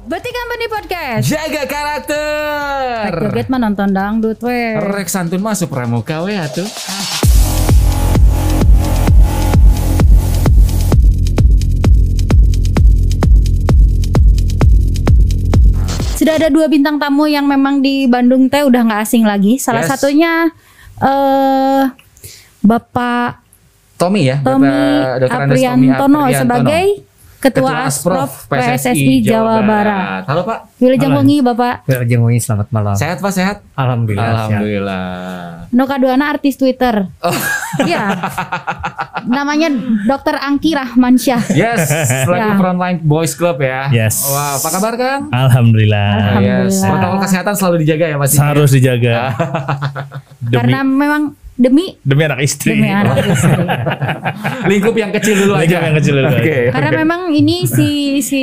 Berarti Company Podcast. Jaga karakter. Rek joget mah nonton dangdut we. Rek santun masuk pramuka we atuh. Sudah ada dua bintang tamu yang memang di Bandung teh udah nggak asing lagi. Salah Yes. satunya eh Bapak Tommy ya, Tommy Bapak Dr. Tommy Apriantono Apriantono. sebagai Ketua, Asprof PSSI Jawa Barat. Halo Pak. Wilujeng Halo. wengi Bapak. Wilujeng wengi selamat malam. Sehat Pak, sehat? Alhamdulillah. Alhamdulillah. No kaduana artis Twitter. Oh. Iya. Namanya Dr. Angki Rahmansyah. Yes, selaku Ya. Frontline Boys Club ya. Yes. Wah, apa kabar Kang? Alhamdulillah. Alhamdulillah. Yes, protokol kesehatan selalu dijaga ya Mas. Harus dijaga. demi Karena memang demi demi anak istri. demi anak istri. Lingkup yang kecil dulu Lingkup aja. yang kecil dulu aja. Oke. Karena memang ini si si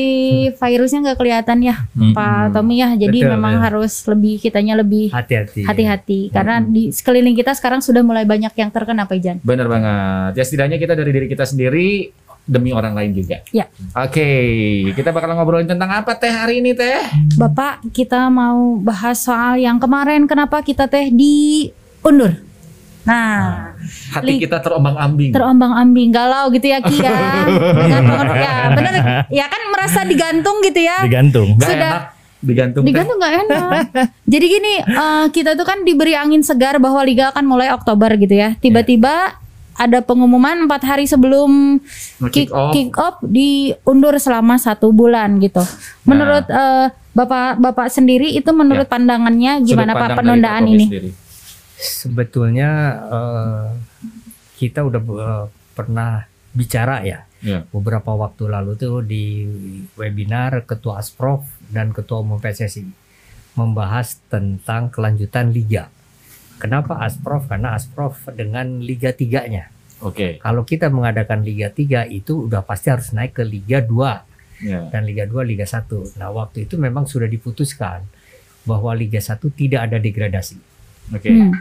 virusnya nggak kelihatan ya, Hmm. Pak Tommy ya. Jadi Betul, memang ya. harus lebih kitanya lebih Hati-hati. hati-hati karena di sekeliling kita sekarang sudah mulai banyak yang terkena Pak Ijan. Bener banget. Ya setidaknya kita dari diri kita sendiri demi orang lain juga. Ya. Oke, kita bakal ngobrolin tentang apa teh hari ini teh? Bapak, kita mau bahas soal yang kemarin kenapa kita teh diundur. Nah, Hati Li- kita terombang-ambing. terombang-ambing galau gitu ya Ki ya. Dengan pengen- ya bener ya kan merasa digantung gitu ya. Digantung. Gak Sudah. enak digantung. Digantung nggak enak. Jadi gini, eh, kita tuh kan diberi angin segar bahwa liga akan mulai Oktober gitu ya. Tiba-tiba ada pengumuman empat hari sebelum kick, Kick off. kick off diundur selama satu bulan gitu. Menurut eh, bapak bapak sendiri itu menurut pandangannya Sudut gimana pak penundaan ini? sendiri. Sebetulnya eh, kita udah eh, pernah bicara ya Iya. beberapa waktu lalu tuh di webinar Ketua Asprof dan Ketua Umum PSSI membahas tentang kelanjutan liga. Kenapa Asprof? Karena Asprof dengan Liga 3-nya. Oke. Kalau kita mengadakan Liga 3 itu udah pasti harus naik ke Liga 2 Ya. dan Liga 2 Liga 1. Nah, waktu itu memang sudah diputuskan bahwa Liga 1 tidak ada degradasi. Oke. Hmm.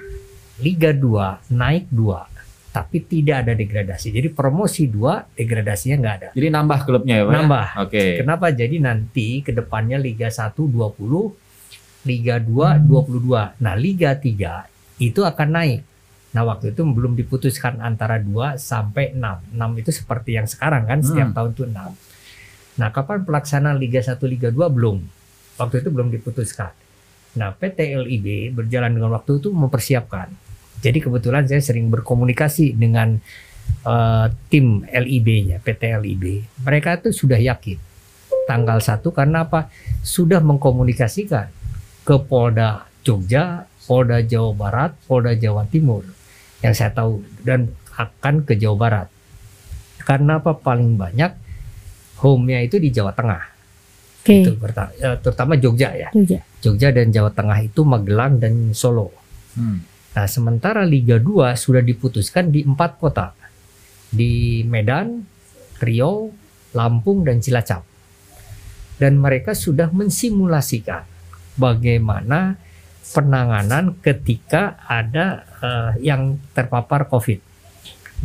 Liga 2 naik 2 tapi tidak ada degradasi. Jadi promosi 2 degradasinya nggak ada. Jadi nambah klubnya ya, Pak? ya? Nambah. Oke. Kenapa? Jadi nanti ke depannya Liga 1 20, Liga 2 22. Nah, Liga 3 itu akan naik. Nah, waktu itu belum diputuskan antara 2 sampai 6. 6 itu seperti yang sekarang kan setiap Hmm. tahun itu 6. Nah, kapan pelaksanaan Liga 1 Liga 2 belum. Waktu itu belum diputuskan. Nah, PT LIB berjalan dengan waktu itu mempersiapkan. Jadi kebetulan saya sering berkomunikasi dengan eh, tim LIB-nya, PT LIB. Mereka itu sudah yakin tanggal 1 karena apa? Sudah mengkomunikasikan ke Polda Jogja, Polda Jawa Barat, Polda Jawa Timur yang saya tahu dan akan ke Jawa Barat. Karena apa? Paling banyak home-nya itu di Jawa Tengah. Oke. Itu eh, terutama Jogja ya. Jogja. Jogja dan Jawa Tengah itu Magelang dan Solo. Hmm. Nah, sementara Liga 2 sudah diputuskan di empat kota. Di Medan, Riau, Lampung, dan Cilacap. Dan mereka sudah mensimulasikan bagaimana penanganan ketika ada eh, yang terpapar COVID.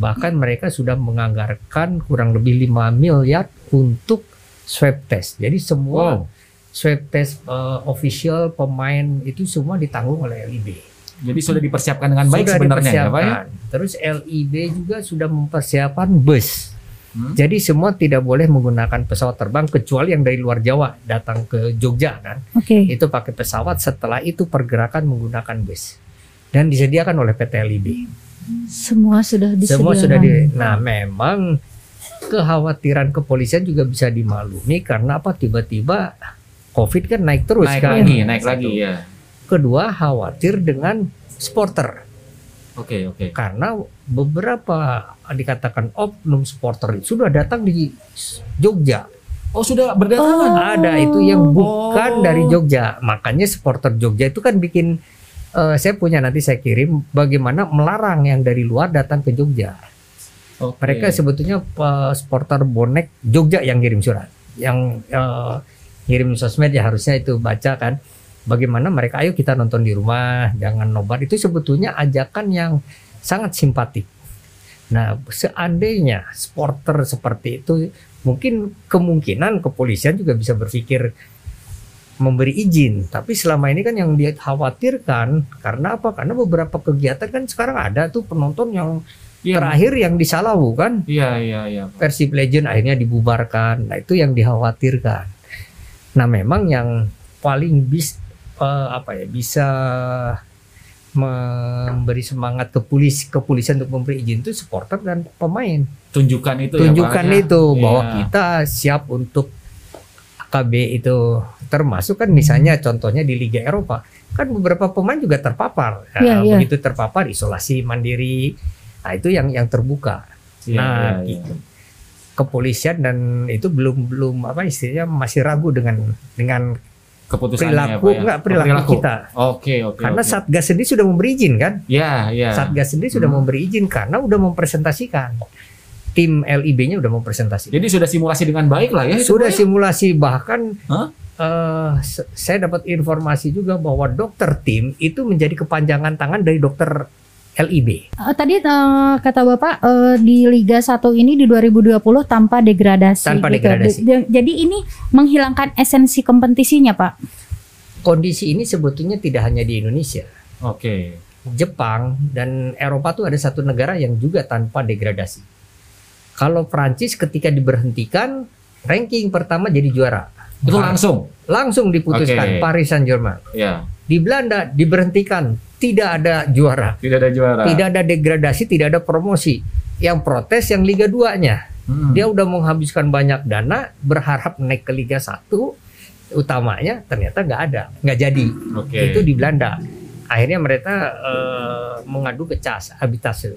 Bahkan mereka sudah menganggarkan kurang lebih 5 miliar untuk swab test. Jadi semua Wow. swab test eh, official pemain itu semua ditanggung oleh LIB. Jadi sudah dipersiapkan dengan baik Sudah sebenarnya ya, Pak ya? Terus LIB juga sudah mempersiapkan bus. Hmm. Jadi semua tidak boleh menggunakan pesawat terbang kecuali yang dari luar Jawa datang ke Jogja kan. Oke. Itu pakai pesawat setelah itu pergerakan menggunakan bus. Dan disediakan oleh PT LIB. Semua sudah disediakan. Semua sudah di Nah, memang kekhawatiran kepolisian juga bisa dimaklumi karena apa tiba-tiba Covid kan naik terus Naik kan. lagi, naik Satu. lagi ya. Kedua khawatir dengan supporter. Oke, oke. karena beberapa dikatakan oknum supporter itu sudah datang di Jogja. Oh, sudah berdatangan. Ada itu yang Oh. bukan dari Jogja. Makanya supporter Jogja itu kan bikin eh, saya punya nanti saya kirim bagaimana melarang yang dari luar datang ke Jogja. Oke. Mereka sebetulnya eh, supporter bonek Jogja yang kirim surat. Yang eh, kirim sosmed ya harusnya itu baca kan. Bagaimana mereka ayo kita nonton di rumah, jangan nobar. Itu sebetulnya ajakan yang sangat simpatik. Nah, seandainya supporter seperti itu mungkin kemungkinan kepolisian juga bisa berpikir memberi izin. Tapi selama ini kan yang dikhawatirkan karena apa? Karena beberapa kegiatan kan sekarang ada tuh penonton yang Iya. terakhir yang di Salawu kan Iya, iya, iya. Persib Legend akhirnya dibubarkan. Nah, itu yang dikhawatirkan. Nah, memang yang paling bis eh, apa ya bisa memberi semangat ke polis kepolisian untuk memberi izin itu supporter dan pemain. Tunjukkan itu Tunjukkan ya, Pak, ya. itu bahwa Iya. kita siap untuk AKB itu termasuk kan misalnya contohnya di Liga Eropa kan beberapa pemain juga terpapar. Iya, iya. begitu terpapar isolasi mandiri. Nah, itu yang yang terbuka Iya, nah, iya, iya. gitu. kepolisian dan itu belum belum apa istilahnya masih ragu dengan dengan Keputusannya perilaku ya? enggak Oh, perilaku, kita. Oke, oke. Karena oke. Satgas sendiri sudah memberi izin kan? Ya, ya. Satgas sendiri sudah Hmm. memberi izin karena udah mempresentasikan. Tim LIB-nya udah mempresentasikan. Jadi sudah simulasi dengan baik lah ya. sudah ya? simulasi bahkan Hah? eh, se- saya dapat informasi juga bahwa dokter tim itu menjadi kepanjangan tangan dari dokter LIB. Eh, tadi eh, kata Bapak eh, di Liga 1 ini di 2020 tanpa degradasi. Tanpa gitu. degradasi. De- de- jadi ini menghilangkan esensi kompetisinya, Pak. Kondisi ini sebetulnya tidak hanya di Indonesia. Oke. Jepang dan Eropa tuh ada satu negara yang juga tanpa degradasi. Kalau Prancis ketika diberhentikan ranking pertama jadi juara. Itu langsung. Langsung diputuskan Oke. Paris Saint-Germain. Ya. Di Belanda diberhentikan, tidak ada juara. Tidak ada juara. Tidak ada degradasi, tidak ada promosi. Yang protes yang Liga 2-nya. Hmm. Dia udah menghabiskan banyak dana berharap naik ke Liga 1 utamanya ternyata nggak ada, nggak jadi. Oke. Itu di Belanda. Akhirnya mereka eh, mengadu ke CAS Habitase.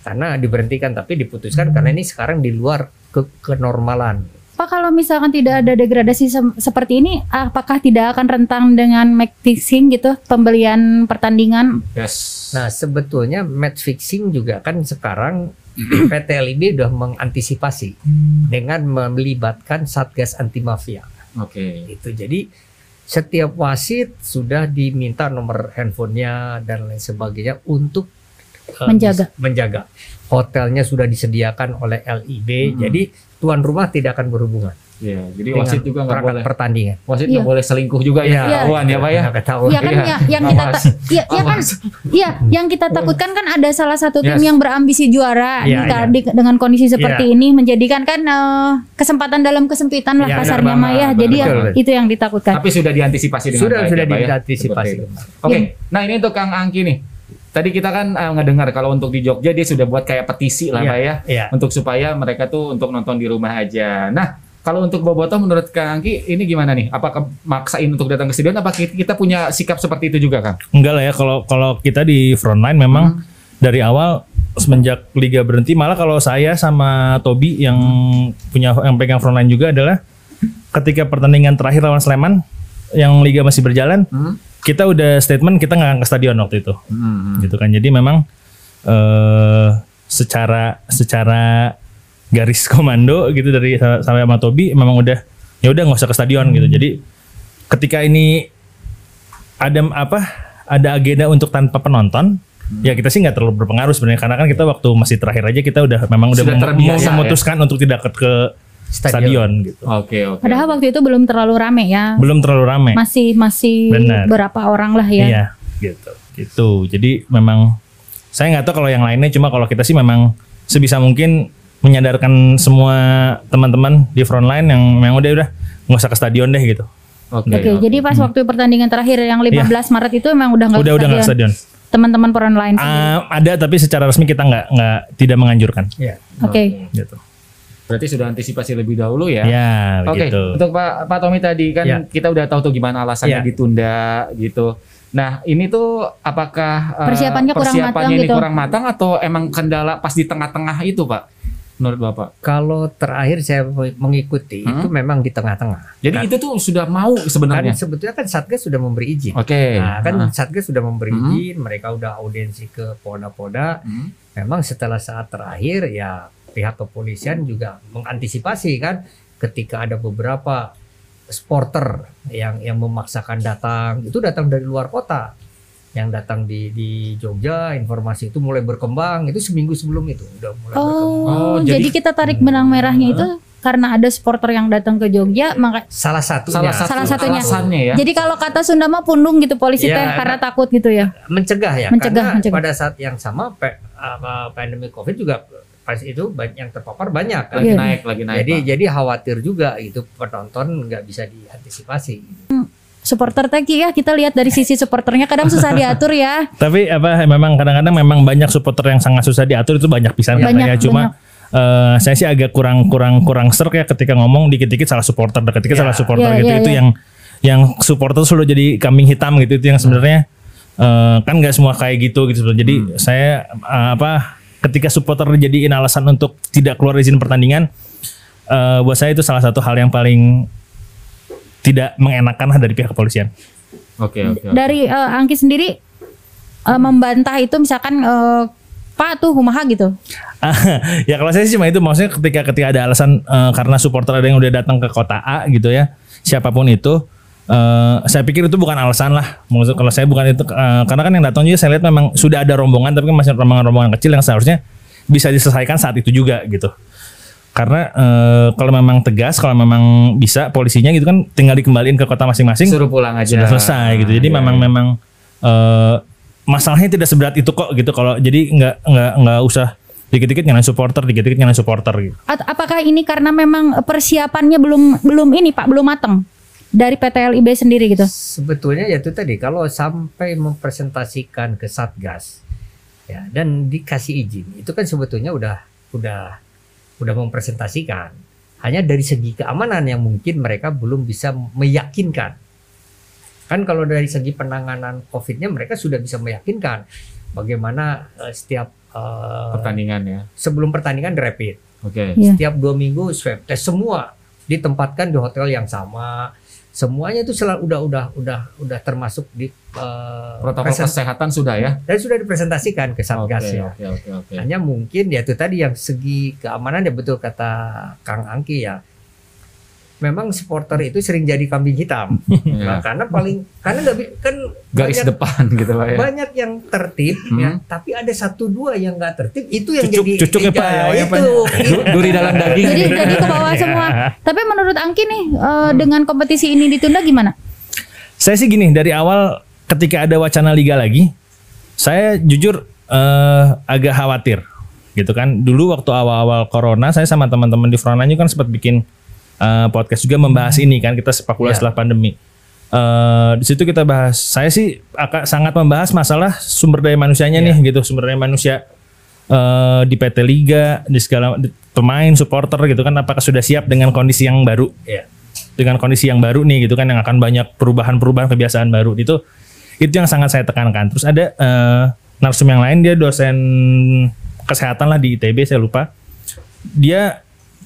Karena diberhentikan tapi diputuskan karena ini sekarang di luar ke kenormalan. Pak kalau misalkan tidak ada degradasi sem- seperti ini, apakah tidak akan rentang dengan match fixing gitu, pembelian pertandingan? Yes. Nah, sebetulnya match fixing juga kan sekarang PT LIB udah mengantisipasi dengan melibatkan Satgas Anti Mafia. Oke. Itu jadi setiap wasit sudah diminta nomor handphonenya dan lain sebagainya untuk eh, Menjaga. menjaga. Hotelnya sudah disediakan oleh LIB, Hmm. jadi tuan rumah tidak akan berhubungan Ya, jadi dengan wasit juga nggak boleh. pertandingan. Wasit Iya. nggak boleh selingkuh juga ya. Iya. Ketahuan ya, Pak ya. Nggak ketahuan. Iya kan Iya. ya, yang kita. Iya, ya kan? Iya, yang kita takutkan kan ada salah satu tim Yes. yang berambisi juara Iya, Di- iya. di- dengan kondisi seperti Iya. ini menjadikan kan eh, kesempatan dalam kesempitan lah Iya, kasarnya ya. banget, Jadi ya, itu yang ditakutkan. Tapi sudah diantisipasi dengan Sudah baik sudah ya, Pak ya? diantisipasi. Seperti itu. Oke. Nah, ini untuk Kang Angki nih. Tadi kita kan eh, ngedengar kalau untuk di Jogja dia sudah buat kayak petisi lah, Iya. Pak ya. Iya. Untuk supaya mereka tuh untuk nonton di rumah aja. Nah, kalau untuk Boboto menurut Kang Angki ini gimana nih? Apakah maksain untuk datang ke stadion apa kita punya sikap seperti itu juga, Kang? Enggak lah ya kalau kalau kita di frontline memang dari awal semenjak liga berhenti malah kalau saya sama Tobi yang punya yang pegang frontline juga adalah ketika pertandingan terakhir lawan Sleman yang liga masih berjalan Hmm? Kita udah statement kita nggak ke stadion waktu itu. Hmm. gitu kan. Jadi memang eh secara secara garis komando gitu dari sampai sama Tobi memang udah ya udah nggak usah ke stadion gitu. Jadi ketika ini ada apa ada agenda untuk tanpa penonton ya kita sih nggak terlalu berpengaruh sebenarnya. Karena kan kita waktu masih terakhir aja kita udah memang udah Sudah terbiasa, ya? memutuskan untuk tidak ke, ke stadion. gitu Oke, oke. Padahal waktu itu belum terlalu rame ya. belum terlalu rame Masih masih Benar. berapa orang lah ya. Iya, gitu. Gitu. Jadi memang saya nggak tahu kalau yang lainnya cuma kalau kita sih memang sebisa mungkin menyadarkan semua teman-teman di frontline yang memang udah udah nggak usah ke stadion deh gitu. Oke. Oke, jadi pas waktu pertandingan terakhir yang 15 Maret itu emang udah nggak Iya. udah ke udah nggak stadion. stadion. Teman-teman frontline. Ah, ada tapi secara resmi kita nggak nggak tidak menganjurkan Iya. Oke. gitu. Berarti sudah antisipasi lebih dahulu ya. Ya, Oke, gitu. untuk Pak Pak Tommy tadi kan Ya. kita udah tahu tuh gimana alasannya Ya. ditunda gitu. Nah, ini tuh apakah eh, Persiapannya kurang persiapannya matang ini gitu? kurang matang atau emang kendala pas di tengah-tengah itu, Pak? Menurut Bapak. Kalau terakhir saya mengikuti Hmm? itu memang di tengah-tengah. Jadi Kan- itu tuh sudah mau kan sebenarnya. sebetulnya kan Satgas sudah memberi izin. Oke. Nah, kan Ah. Satgas sudah memberi Hmm. izin, mereka udah audiensi ke Polda-Polda. Hmm. Memang setelah saat terakhir ya pihak kepolisian juga mengantisipasi kan ketika ada beberapa sporter yang yang memaksakan datang, itu datang dari luar kota. Yang datang di di Jogja, informasi itu mulai berkembang, itu seminggu sebelum itu udah mulai berkembang. Oh, Oh, jadi, jadi- kita tarik benang merahnya itu karena ada supporter yang datang ke Jogja, maka Salah satunya. Salah satu Salah satunya. alasannya ya. jadi kalau kata Sunda mah pundung gitu polisi Ya, teh karena nah- takut gitu ya. mencegah ya Mencegah, karena mencegah. pada saat yang sama pe- apa, pandemi covid juga pas itu banyak yang terpapar banyak kan. lagi Iya. naik, lagi naik. jadi Pak. jadi khawatir juga itu penonton nggak bisa diantisipasi Supporter teh Ki, ya kita lihat dari sisi supporternya kadang susah diatur ya. Tapi apa memang kadang-kadang memang banyak supporter yang sangat susah diatur itu banyak pisan Banyak, katanya. Cuma eh, saya sih agak kurang kurang kurang serk ya ketika ngomong dikit-dikit salah supporter, dikit-dikit Ya. salah supporter Ya, gitu. ya, itu ya. yang yang supporter selalu jadi kambing hitam gitu itu yang sebenarnya eh, kan nggak semua kayak gitu gitu. Jadi saya eh, apa ketika supporter dijadiin alasan untuk tidak keluar izin pertandingan eh, buat saya itu salah satu hal yang paling tidak mengenakan lah dari pihak kepolisian. Oke, oke. oke. Dari eh, Angki sendiri eh, membantah itu misalkan eh, Pak tuh kumaha gitu. ya kalau saya sih cuma itu maksudnya ketika ketika ada alasan eh, karena supporter ada yang udah datang ke kota A gitu ya siapa pun itu eh, saya pikir itu bukan alasan lah maksud kalau saya bukan itu eh, karena kan yang datang juga saya lihat memang sudah ada rombongan tapi kan masih rombongan-rombongan kecil yang seharusnya bisa diselesaikan saat itu juga gitu karena eh, kalau memang tegas kalau memang bisa polisinya gitu kan tinggal dikembaliin ke kota masing-masing Suruh pulang aja. sudah selesai gitu. Jadi Iya, memang iya. memang eh, masalahnya tidak seberat itu kok gitu. Kalau jadi nggak nggak nggak usah dikit-dikit nyalain supporter, dikit-dikit nyalain supporter gitu. Apakah ini karena memang persiapannya belum belum ini Pak belum matang dari PT LIB sendiri gitu? sebetulnya ya itu tadi kalau sampai mempresentasikan ke satgas ya dan dikasih izin itu kan sebetulnya udah udah udah mempresentasikan hanya dari segi keamanan yang mungkin mereka belum bisa meyakinkan kan kalau dari segi penanganan covidnya mereka sudah bisa meyakinkan bagaimana eh, setiap eh, Pertandingan ya. sebelum pertandingan rapid Oke. Iya. setiap dua minggu swab test semua ditempatkan di hotel yang sama semuanya itu selalu udah udah udah udah termasuk di eh, Protokol kesehatan sudah ya. dan sudah dipresentasikan ke satgas Oke, ya Oke, oke, oke. hanya mungkin ya itu tadi yang segi keamanan ya betul kata Kang Angki ya memang supporter itu sering jadi kambing hitam Ya. Nah, karena paling karena nggak kan Garis banyak, depan gitu Pak ya. banyak yang tertib Hmm. ya tapi ada satu dua yang nggak tertib itu yang Cucuk- jadi cucuk ya, Pak, ya, ya, Pak. itu, Du- Duri dalam daging. Jadi jadi ke bawah semua. Tapi menurut Angki nih eh, dengan kompetisi ini ditunda gimana? Saya sih gini dari awal ketika ada wacana liga lagi, saya jujur eh, agak khawatir gitu kan. Dulu waktu awal-awal corona saya sama teman-teman di Frontanyu kan sempat bikin eh, podcast juga membahas ini kan kita sepak bola Ya. setelah pandemi. Eh, di situ kita bahas. Saya sih akan sangat membahas masalah sumber daya manusianya nih gitu, sumber daya manusia eh, di PT Liga, di segala di- pemain, supporter gitu kan apakah sudah siap dengan kondisi yang baru? ya dengan kondisi yang baru nih gitu kan yang akan banyak perubahan-perubahan kebiasaan baru itu itu yang sangat saya tekankan terus ada eh, narsum yang lain dia dosen kesehatan lah di ITB saya lupa dia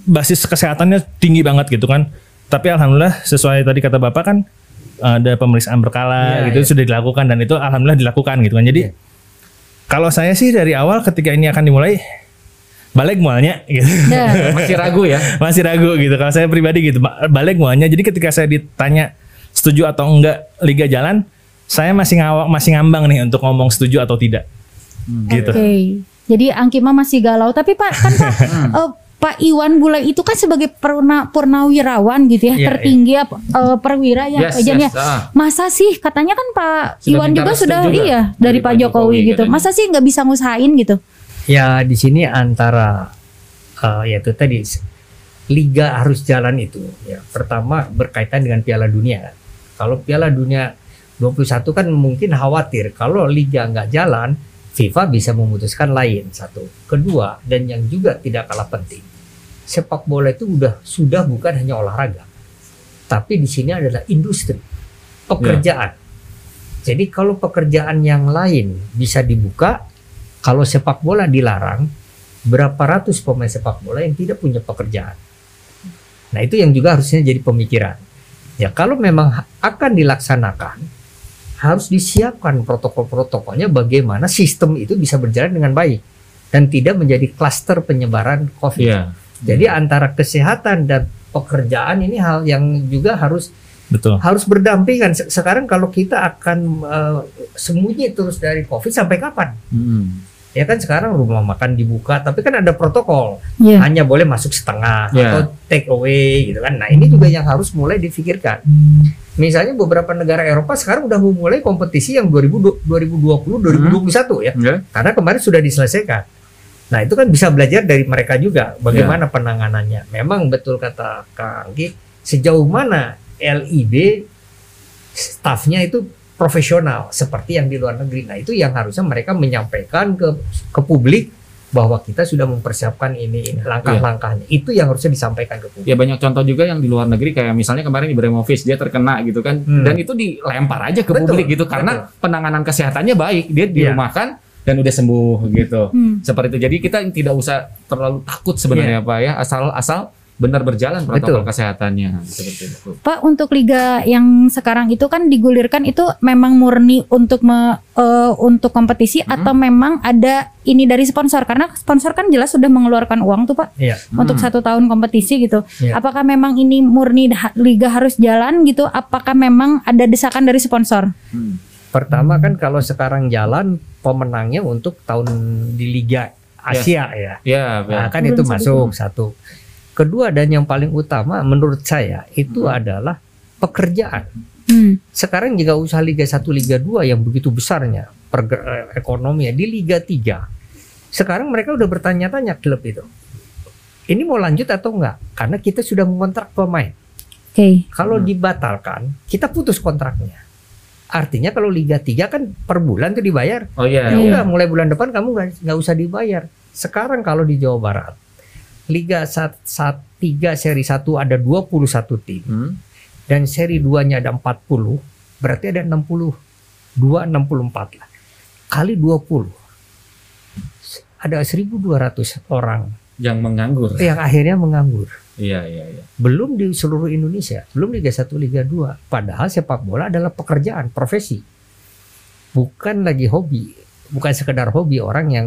basis kesehatannya tinggi banget gitu kan tapi alhamdulillah sesuai tadi kata bapak kan ada pemeriksaan berkala Iya, gitu iya. sudah dilakukan dan itu alhamdulillah dilakukan gitu kan jadi Iya. kalau saya sih dari awal ketika ini akan dimulai balik mualnya gitu Dah. Masih ragu ya. masih ragu gitu kalau saya pribadi gitu ba- balik muanya jadi ketika saya ditanya setuju atau enggak liga jalan saya masih ngawak masih ngambang nih untuk ngomong setuju atau tidak gitu Oke. Jadi Angki mah masih galau. Tapi Pak kan Pak eh, Pak Iwan Bule itu kan sebagai purna, purnawirawan gitu ya, Iya, tertinggi apa, eh, perwira ya Yes, yes, ah. Masa sih katanya kan Pak Sudah Iwan juga sudah juga iya dari, Pak Jokowi, gitu. katanya. Masa sih nggak bisa ngusahain gitu? Ya di sini antara eh, ya itu tadi liga harus jalan itu ya pertama berkaitan dengan Piala Dunia. Kalau Piala Dunia 21 kan mungkin khawatir kalau liga nggak jalan FIFA bisa memutuskan lain satu. Kedua dan yang juga tidak kalah penting sepak bola itu udah sudah bukan hanya olahraga tapi di sini adalah industri pekerjaan. Jadi kalau pekerjaan yang lain bisa dibuka kalau sepak bola dilarang, berapa ratus pemain sepak bola yang tidak punya pekerjaan? Nah, itu yang juga harusnya jadi pemikiran. Ya, kalau memang akan dilaksanakan, harus disiapkan protokol-protokolnya bagaimana sistem itu bisa berjalan dengan baik dan tidak menjadi klaster penyebaran COVID. Iya. Jadi antara kesehatan dan pekerjaan ini hal yang juga harus betul harus berdampingan. Se- Sekarang kalau kita akan eh, sembunyi terus dari COVID sampai kapan? Hmm. Ya kan sekarang rumah makan dibuka, tapi kan ada protokol. Iya. Hanya boleh masuk setengah Iya. atau take away gitu kan. Nah, ini juga yang harus mulai difikirkan. Misalnya beberapa negara Eropa sekarang udah memulai kompetisi yang 2020 2020 2021 ya. Ya. Karena kemarin sudah diselesaikan. Nah, itu kan bisa belajar dari mereka juga bagaimana penanganannya. Memang betul kata Kang sejauh mana LIB stafnya itu profesional seperti yang di luar negeri. Nah, itu yang harusnya mereka menyampaikan ke ke publik bahwa kita sudah mempersiapkan ini, ini langkah-langkahnya. Itu yang harusnya disampaikan ke publik. Ya banyak contoh juga yang di luar negeri kayak misalnya kemarin Ibrahimovic dia terkena gitu kan Hmm. dan itu dilempar aja ke Betul, publik gitu karena penanganan kesehatannya baik dia Iya. dirumahkan dan udah sembuh gitu Hmm. seperti itu jadi kita tidak usah terlalu takut sebenarnya Iya. pak ya asal asal benar berjalan protokol Betul. kesehatannya seperti itu Pak untuk liga yang sekarang itu kan digulirkan itu memang murni untuk me- eh, untuk kompetisi Hmm. atau memang ada ini dari sponsor karena sponsor kan jelas sudah mengeluarkan uang tuh Pak Iya. untuk satu tahun kompetisi gitu. Iya. Apakah memang ini murni liga harus jalan gitu? Apakah memang ada desakan dari sponsor? Hmm. Pertama kan kalau sekarang jalan pemenangnya untuk tahun di Liga Asia ya. ya ya Nah, kan itu masuk satu. Kedua dan yang paling utama menurut saya itu Hmm. adalah pekerjaan. Hmm. Sekarang jika usaha Liga 1 Liga 2 yang begitu besarnya perge- eh, ekonominya di Liga 3. Sekarang mereka udah bertanya-tanya klub itu. Ini mau lanjut atau enggak? Karena kita sudah mengontrak pemain. Oke. Kalau Hmm. dibatalkan, kita putus kontraknya. Artinya kalau Liga 3 kan per bulan tuh dibayar. oh iya Ya Iya. udah mulai bulan depan kamu nggak nggak usah dibayar. Sekarang kalau di Jawa Barat Liga 3 seri 1 ada 21 tim Hmm. dan seri 2-nya ada 40, berarti ada 60 2 64 lah. Kali 20. Ada 1200 orang yang menganggur yang akhirnya menganggur. iya iya iya Belum di seluruh Indonesia, belum Liga 1 Liga 2. Padahal sepak bola adalah pekerjaan, profesi. Bukan lagi hobi, bukan sekedar hobi orang yang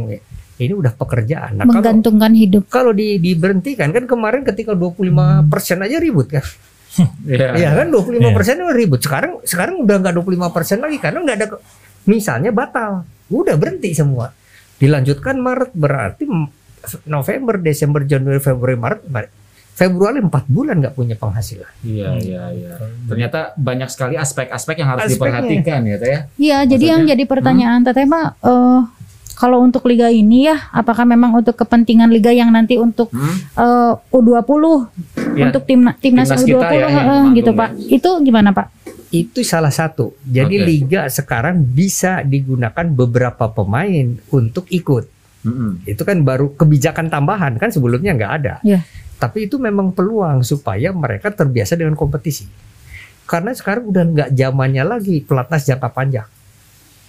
ini udah pekerjaan. Nah, kalau Menggantungkan hidup. kalau di, diberhentikan kan kemarin ketika 25% aja ribut kan. iya Iya kan 25% persen ribut. Sekarang sekarang udah nggak 25% lagi karena nggak ada misalnya batal. Udah berhenti semua. Dilanjutkan Maret berarti November, Desember, Januari, Februari, Maret, Maret. Februari 4 bulan nggak punya penghasilan. iya iya iya ternyata banyak sekali aspek-aspek yang harus Aspeknya. diperhatikan ya teh ya Iya, jadi yang jadi pertanyaan Teteh mah eh, kalau untuk liga ini ya, apakah memang untuk kepentingan liga yang nanti untuk Hmm? eh, U20 Ya, untuk tim timnas timnas U20 kita ya, manggung gitu ya. Pak. Itu gimana Pak? Itu salah satu. Jadi Oke. liga sekarang bisa digunakan beberapa pemain untuk ikut. Mm-mm. Itu kan baru kebijakan tambahan kan sebelumnya nggak ada. Iya. Tapi itu memang peluang supaya mereka terbiasa dengan kompetisi. Karena sekarang udah nggak zamannya lagi pelatnas jangka panjang.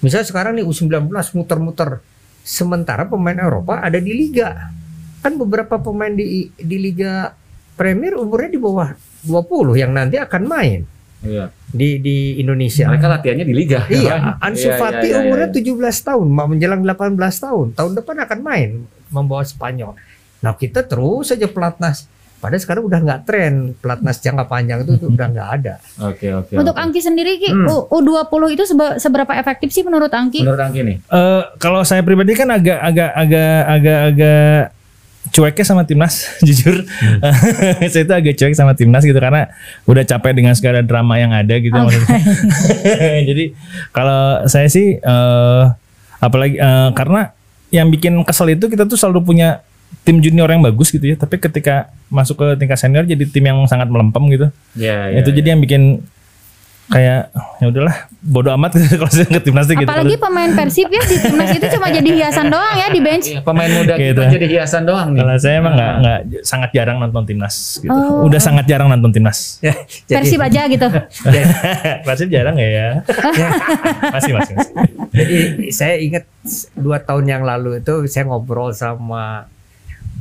Misalnya sekarang nih U19 muter-muter. Sementara pemain Eropa ada di liga. Kan beberapa pemain di di liga Premier umurnya di bawah 20 yang nanti akan main iya di di Indonesia. mereka latihannya di liga Iya, Ansu Iya, Fati iya, iya, umurnya iya. 17 tahun, mau menjelang 18 tahun. Tahun depan akan main membawa Spanyol. Nah, kita terus saja pelatnas. Padahal sekarang udah nggak tren pelatnas jangka panjang itu udah nggak ada. oke oke Untuk oke. Angki sendiri Ki, Hmm. U- U20 itu sebe- seberapa efektif sih menurut Angki? menurut Angki nih Eh, kalau saya pribadi kan agak agak agak agak agak cueknya sama timnas jujur. Saya itu agak cuek sama timnas gitu karena udah capek dengan segala drama yang ada gitu maksudnya. jadi kalau saya sih eh, apalagi eh, karena yang bikin kesel itu kita tuh selalu punya tim junior yang bagus gitu ya tapi ketika masuk ke tingkat senior jadi tim yang sangat melempem gitu. Ya, itu jadi yang bikin kayak ya udahlah bodoh amat kalau saya ke timnas gitu Apalagi pemain Persib ya di timnas itu cuma jadi hiasan doang ya di bench. Iya, pemain muda kita Gitu. jadi hiasan doang nih Kalau saya emang nggak nggak sangat jarang nonton timnas gitu. Oh. Udah sangat jarang nonton timnas. Ya, Persib aja gitu. Persib jarang ya ya. masih masih. masih. Jadi saya ingat dua tahun yang lalu itu saya ngobrol sama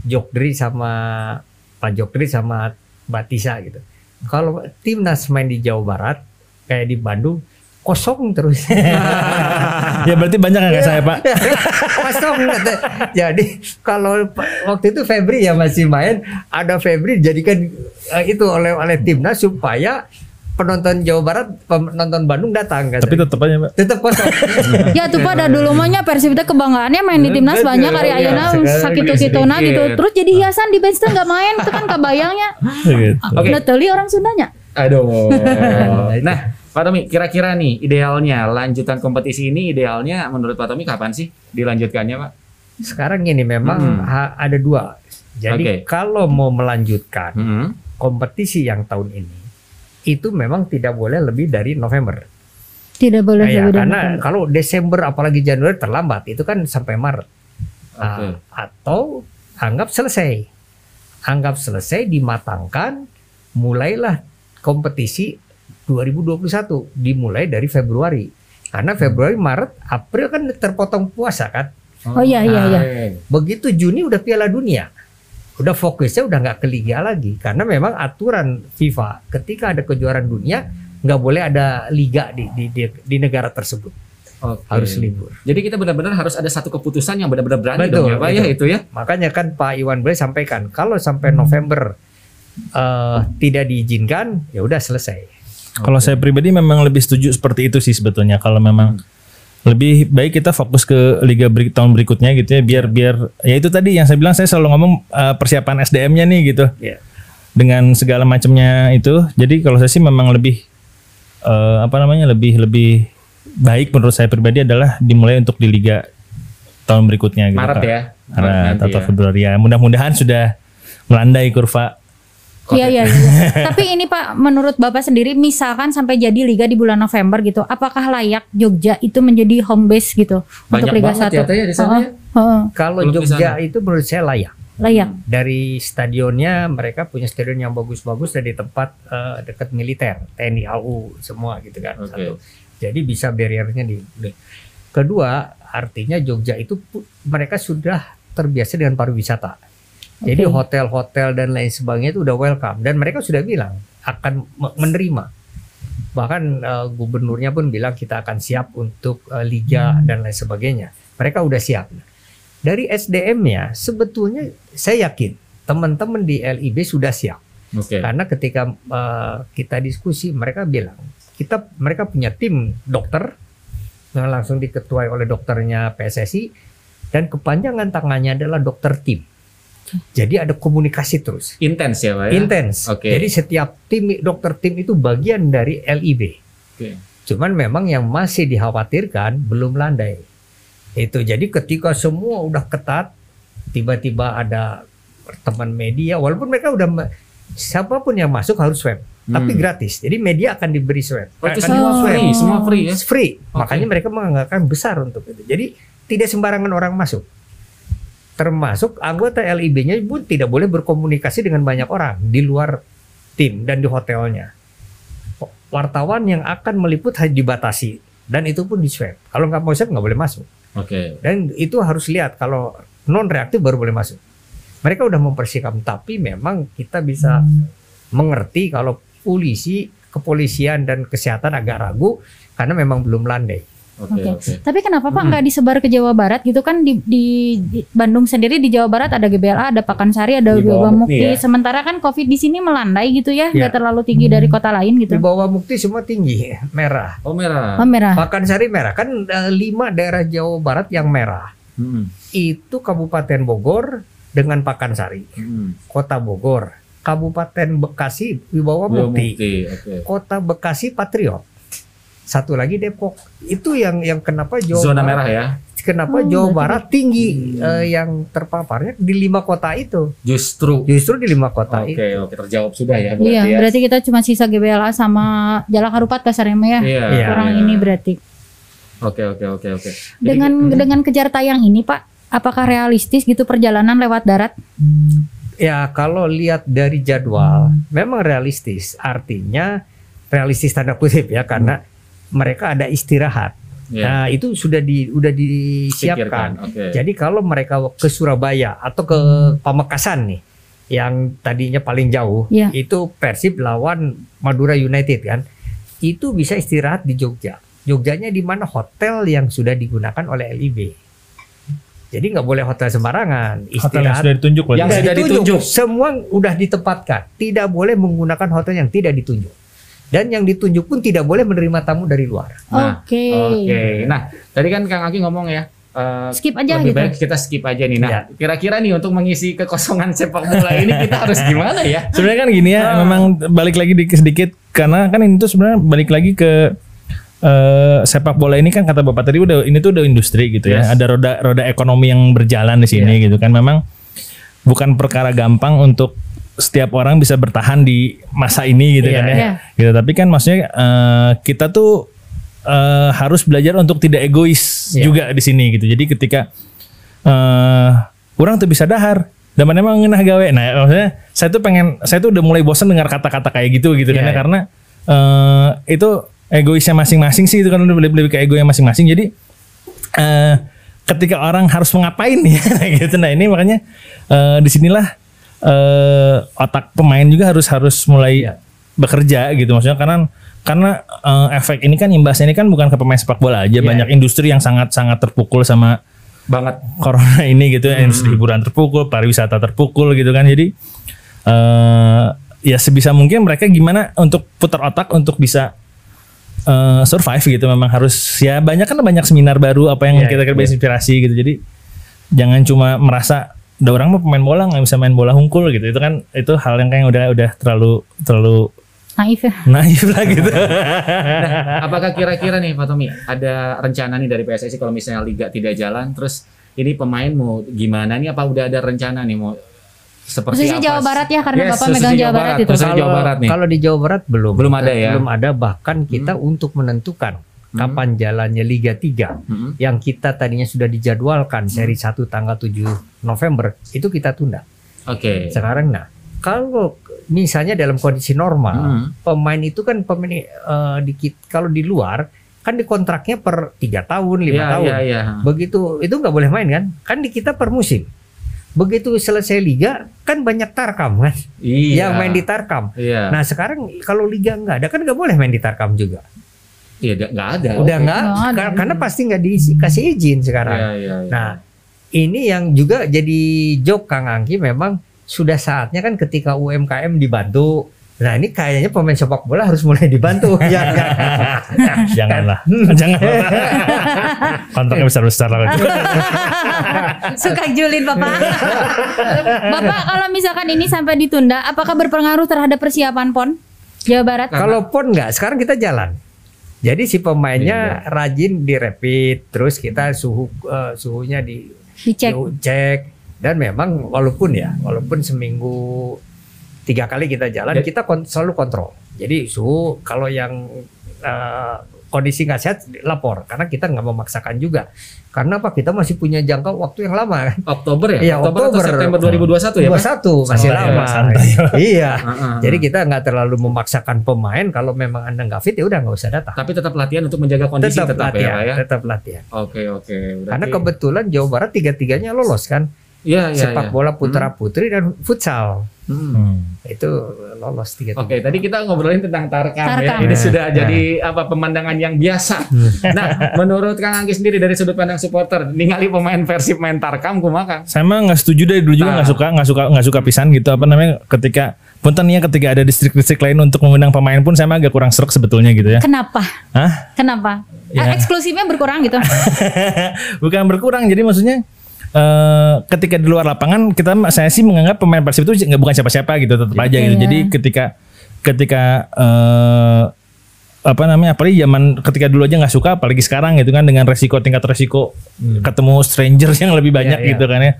Jokdri sama Pak Jokdri sama Mbak Tisa gitu. Kalau timnas main di Jawa Barat kayak di Bandung kosong terus. ya berarti banyak nggak saya pak? kosong kata. Jadi kalau waktu itu Febri ya masih main, ada Febri jadikan eh, itu oleh oleh timnas supaya penonton Jawa Barat, penonton Bandung datang kan. Tapi tetap aja Pak. tetap kosong. Ya tuh pada dulu mahnya Persib teh kebanggaannya main di timnas Betul, banyak hari iya. ayeuna Sekarang sakit sedikit. kituna gitu. Terus jadi hiasan di bench nggak main itu kan kebayangnya. Gitu. Oke. Nah, teli orang Sundanya. Aduh. nah, Pak Tommy, kira-kira nih idealnya lanjutan kompetisi ini idealnya menurut Pak Tommy kapan sih dilanjutkannya, Pak? Sekarang ini memang Hmm. ha- ada dua. Jadi Oke. kalau mau melanjutkan Hmm. kompetisi yang tahun ini itu memang tidak boleh lebih dari November. Tidak boleh Ya, lebih dari karena November. kalau Desember apalagi Januari terlambat itu kan sampai Maret. Ah, Oke. atau anggap selesai. Anggap selesai dimatangkan mulailah kompetisi 2021 dimulai dari Februari. Karena Februari, Maret, April kan terpotong puasa kan. Oh iya iya iya. Begitu Juni udah Piala Dunia. Udah fokusnya udah nggak ke liga lagi karena memang aturan FIFA ketika ada kejuaraan dunia nggak boleh ada liga di di, di, di negara tersebut Oke. harus libur. Jadi kita benar-benar harus ada satu keputusan yang benar-benar berani Betul, dong ya, Pak ya itu ya. Makanya kan Pak Iwan Bule sampaikan kalau sampai November eh, tidak diizinkan ya udah selesai. Kalau saya pribadi memang lebih setuju seperti itu sih sebetulnya. Kalau memang lebih baik kita fokus ke liga beri- tahun berikutnya gitu ya biar biar ya itu tadi yang saya bilang saya selalu ngomong eh, persiapan SDM-nya nih gitu Ya. dengan segala macamnya itu jadi kalau saya sih memang lebih eh, apa namanya lebih lebih baik menurut saya pribadi adalah dimulai untuk di liga tahun berikutnya gitu Maret Kak. ya. Maret nanti atau ya. Februari ya mudah-mudahan sudah melandai kurva Iya iya. iya. Tapi ini Pak, menurut Bapak sendiri, misalkan sampai jadi liga di bulan November gitu, apakah layak Jogja itu menjadi home base gitu Banyak untuk Liga banget 1? ya, ya, di sana ya. Heeh, Kalau Belum Jogja sana. itu menurut saya layak. layak. Dari stadionnya mereka punya stadion yang bagus-bagus dan di tempat eh, dekat militer, TNI AU semua gitu kan. Oke. Satu. Jadi bisa barriernya di. Kedua, artinya Jogja itu mereka sudah terbiasa dengan pariwisata. Jadi hotel-hotel dan lain sebagainya itu udah welcome dan mereka sudah bilang akan me- menerima. Bahkan eh, gubernurnya pun bilang kita akan siap untuk eh, liga dan lain sebagainya. Mereka udah siap. Dari SDM-nya sebetulnya saya yakin teman-teman di LIB sudah siap. Oke. Karena ketika eh, kita diskusi mereka bilang kita mereka punya tim dokter yang langsung diketuai oleh dokternya PSSI dan kepanjangan tangannya adalah dokter tim. Jadi ada komunikasi terus, Intens ya, Pak ya. intens. Oke. Jadi setiap tim dokter tim itu bagian dari LIB. Oke. Cuman memang yang masih dikhawatirkan belum landai. Itu jadi ketika semua udah ketat, tiba-tiba ada teman media, walaupun mereka udah siapa pun yang masuk harus swab, tapi Hmm. gratis. Jadi media akan diberi swab. Oh, itu Akan semua di-swab. free, semua free ya. Free. Makanya mereka menganggarkan besar untuk itu. Jadi tidak sembarangan orang masuk. Termasuk anggota LIB-nya pun tidak boleh berkomunikasi dengan banyak orang di luar tim dan di hotelnya. Wartawan yang akan meliput hanya dibatasi dan itu pun di swab. Kalau nggak mau swab nggak boleh masuk. Oke. Dan itu harus lihat kalau non reaktif baru boleh masuk. Mereka udah mempersiapkan tapi memang kita bisa mengerti kalau polisi, kepolisian dan kesehatan agak ragu karena memang belum landai. Oke, Oke. oke. Tapi kenapa Pak Hmm. nggak disebar ke Jawa Barat gitu kan di, di, di Bandung sendiri di Jawa Barat ada GBLA, ada Pakansari, ada Bawamukti. Mukti ya. Sementara kan Covid di sini melandai gitu ya, Ya. nggak terlalu tinggi dari kota lain gitu. Di bawah Mukti semua tinggi, merah. Oh merah. Oh, merah. Pakansari merah kan eh, lima daerah Jawa Barat yang merah. Hmm. Itu Kabupaten Bogor dengan Pakansari, Hmm. Kota Bogor, Kabupaten Bekasi di bawah Belum Mukti, bukti. Oke. Kota Bekasi Patriot. Satu lagi Depok. Itu yang yang kenapa Jawa Zona Barat- merah ya. Kenapa Oh, Jawa Barat tinggi eh, yang terpaparnya di lima kota itu. Justru. Justru di lima kota Oke, itu. oke terjawab sudah ya berarti Iya, ya. berarti kita cuma sisa GBLA sama Jalak Harupat kasarnya ya. Iya. Iya. Kurang iya. ini berarti. Oke, oke, oke, oke. Jadi- Dengan Hmm. dengan kejar tayang ini Pak, apakah realistis gitu perjalanan lewat darat? Ya kalau lihat dari jadwal memang realistis. Artinya realistis tanda kutip ya karena mereka ada istirahat. Iya. Nah itu sudah di udah Pikirkan, disiapkan. Oke. Jadi kalau mereka ke Surabaya atau ke Pamekasan nih, yang tadinya paling jauh, Iya. itu Persib lawan Madura United kan, itu bisa istirahat di Jogja. Jogjanya di mana hotel yang sudah digunakan oleh LIB. Jadi nggak boleh hotel sembarangan, hotel yang istirahat sudah ditunjuk. Yang sudah sudah ditunjuk. ditunjuk. Semua udah ditempatkan. Tidak boleh menggunakan hotel yang tidak ditunjuk. Dan yang ditunjuk pun tidak boleh menerima tamu dari luar. Nah, Oke. Oke. Nah, tadi kan Kang Aki ngomong ya. eh, Skip aja lebih gitu. baik kita skip aja nih. Nah, Ya. kira-kira nih untuk mengisi kekosongan sepak bola ini kita harus gimana ya? Sebenarnya kan gini ya, memang balik lagi dikit sedikit karena kan ini tuh sebenarnya balik lagi ke eh, sepak bola ini kan kata bapak tadi udah ini tuh udah industri gitu ya. Yes. Ada roda roda ekonomi yang berjalan di sini gitu kan. Memang bukan perkara gampang untuk setiap orang bisa bertahan di masa ini gitu Iya, kan ya. iya. Gitu. Tapi kan maksudnya eh, kita tuh eh, harus belajar untuk tidak egois Iya. juga di sini gitu. Jadi ketika eh orang tuh bisa dahar dan mana emang ngenah gawe. Nah, maksudnya saya tuh pengen saya tuh udah mulai bosan dengar kata-kata kayak gitu gitu Iya, kan ya. iya. karena eh itu egoisnya masing-masing sih itu kan lebih lebih ke egonya masing-masing. Jadi eh ketika orang harus mengapain ya gitu. Nah, ini makanya eh di sinilah eh otak pemain juga harus harus mulai Iya. bekerja gitu maksudnya karena karena eh, efek ini kan imbasnya ini kan bukan ke pemain sepak bola aja Iya. banyak industri yang sangat sangat terpukul sama Banget. corona ini gitu Hmm. ya industri hiburan terpukul pariwisata terpukul gitu kan jadi eh ya sebisa mungkin mereka gimana untuk putar otak untuk bisa eh, survive gitu memang harus ya banyak kan banyak seminar baru apa yang Iya, kita kira iya. inspirasi gitu jadi jangan cuma merasa ada orang mah pemain bola nggak bisa main bola hungkul gitu itu kan itu hal yang kayak udah udah terlalu terlalu Naif ya. naif lah gitu Apakah kira-kira nih Pak Tommy ada rencana nih dari PSSI kalau misalnya liga tidak jalan terus ini pemain mau gimana nih apa udah ada rencana nih mau seperti Khususnya apa? Jawa Barat ya karena Yes, Bapak megang Jawa Barat itu. Khususnya Jawa Barat nih. Kalau di Jawa Barat belum. Belum ada ya? Belum ada bahkan kita untuk menentukan kapan jalannya Liga 3 Mm-mm. yang kita tadinya sudah dijadwalkan seri Hmm. 1 tanggal 7 November itu kita tunda. Oke. Sekarang nah, kalau misalnya dalam kondisi normal, Mm. pemain itu kan pemain eh, di kit- kalau di luar kan dikontraknya per tiga tahun, lima Iya, tahun. iya, iya. Begitu itu nggak boleh main kan? Kan di kita per musim. Begitu selesai liga kan banyak tarkam kan? Iya. Yang main di tarkam. Iya. Nah sekarang kalau liga nggak ada kan nggak boleh main di tarkam juga. Iya, nggak ada. Udah nggak? Kar- Karena pasti nggak dikasih izin sekarang. Iya, iya, iya. Nah ini yang juga jadi joke Kang Angki memang sudah saatnya kan ketika UMKM dibantu. Nah ini kayaknya pemain sepak bola harus mulai dibantu. ya, ya. janganlah janganlah kontraknya besar besar lah Suka julid Bapak. Bapak kalau misalkan ini sampai ditunda, apakah berpengaruh terhadap persiapan PON Jawa Barat? Kalau pun nggak, sekarang kita jalan. Jadi si pemainnya rajin di rapid, terus kita suhu eh, suhunya di Dicek. dicek dan memang walaupun ya, walaupun seminggu tiga kali kita jalan, Jadi- kita kon- selalu kontrol. Jadi suhu kalau yang eh, kondisi nggak sehat lapor, karena kita nggak memaksakan juga. Karena apa? Kita masih punya jangka waktu yang lama kan. Oktober ya? Iya, Oktober, atau Oktober. September 2021 ya, Pak? 21 masih Santai, lama. santai. iya. Jadi kita nggak terlalu memaksakan pemain kalau memang anda nggak fit ya udah nggak usah datang. tapi tetap latihan untuk menjaga kondisi tetap, tetap, ya, latihan, Pak ya. tetap latihan. Oke, oke. Berarti- Karena kebetulan Jawa Barat tiga-tiganya lolos kan, Iya, iya, sepak iya. bola putra putri dan futsal Hmm. itu lolos tiga Oke, tadi kita ngobrolin tentang Tarkam, Tarkam. ya. Ini Nah, sudah nah. jadi apa pemandangan yang biasa. nah, menurut Kang Anggi sendiri dari sudut pandang supporter, ningali pemain Persib main Tarkam kumaha Kang? saya mah nggak setuju dari dulu juga Nah. nggak suka nggak suka nggak suka pisan gitu apa namanya ketika punten ya ketika ada distrik-distrik lain untuk mengundang pemain pun saya mah agak kurang serak sebetulnya gitu ya Kenapa? Hah? Kenapa? Ya. Ah, eksklusifnya berkurang gitu. bukan berkurang jadi maksudnya eh ketika di luar lapangan kita saya sih menganggap pemain Persib itu nggak bukan siapa-siapa gitu tetap aja gitu. Iya. jadi ketika ketika eh apa namanya apalagi zaman ketika dulu aja nggak suka apalagi sekarang gitu kan dengan resiko tingkat resiko ketemu stranger yang lebih banyak Iya, iya. gitu kan ya.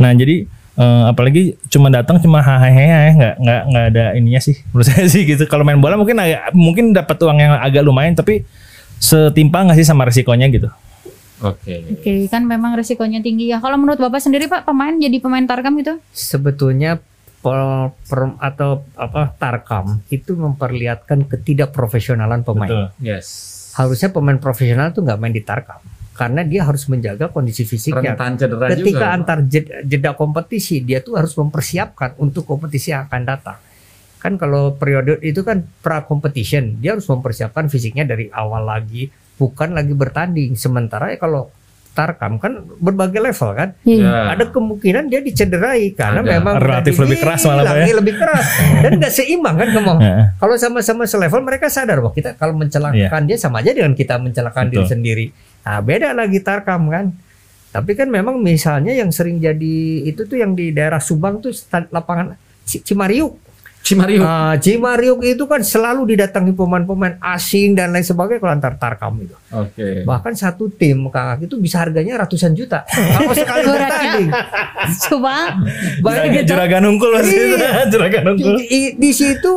Nah jadi eh, apalagi cuma datang cuma hahaha nggak nggak nggak ada ininya sih menurut saya sih gitu. Kalau main bola mungkin agak, mungkin dapat uang yang agak lumayan tapi setimpal nggak sih sama resikonya gitu Oke. Oke, kan memang resikonya tinggi ya. Kalau menurut Bapak sendiri Pak, pemain jadi pemain Tarkam gitu? sebetulnya per, per- atau apa tarkam itu memperlihatkan ketidakprofesionalan pemain. Betul. Yes. Harusnya pemain profesional tuh nggak main di tarkam karena dia harus menjaga kondisi fisiknya. Rentan cedera Ketika juga. antar jeda, jeda kompetisi dia tuh harus mempersiapkan untuk kompetisi yang akan datang. Kan kalau periode itu kan pra competition, dia harus mempersiapkan fisiknya dari awal lagi, bukan lagi bertanding. Sementara ya kalau Tarkam kan berbagai level kan. Iya. Ya. Ada kemungkinan dia dicederai karena Ada. memang Relatif lebih keras malah, ya. lebih keras dan nggak seimbang kan ngomong. Heeh. Kalau sama-sama selevel mereka sadar bahwa kita kalau mencelakakan dia sama aja dengan kita mencelakakan diri sendiri. Nah, beda lagi Tarkam kan. Tapi kan memang misalnya yang sering jadi itu tuh yang di daerah Subang tuh lapangan Cimariuk. Cimariuk. Ah, Cimariuk itu kan selalu didatangi pemain-pemain asing dan lain sebagainya kalau antar Tarkam itu. Oke. Bahkan satu tim Kang Aki itu bisa harganya ratusan juta. Kalau sekali bertanding. Coba Bayangin Juragan, juragan unggul masih Iya. juragan unggul. di, di- di situ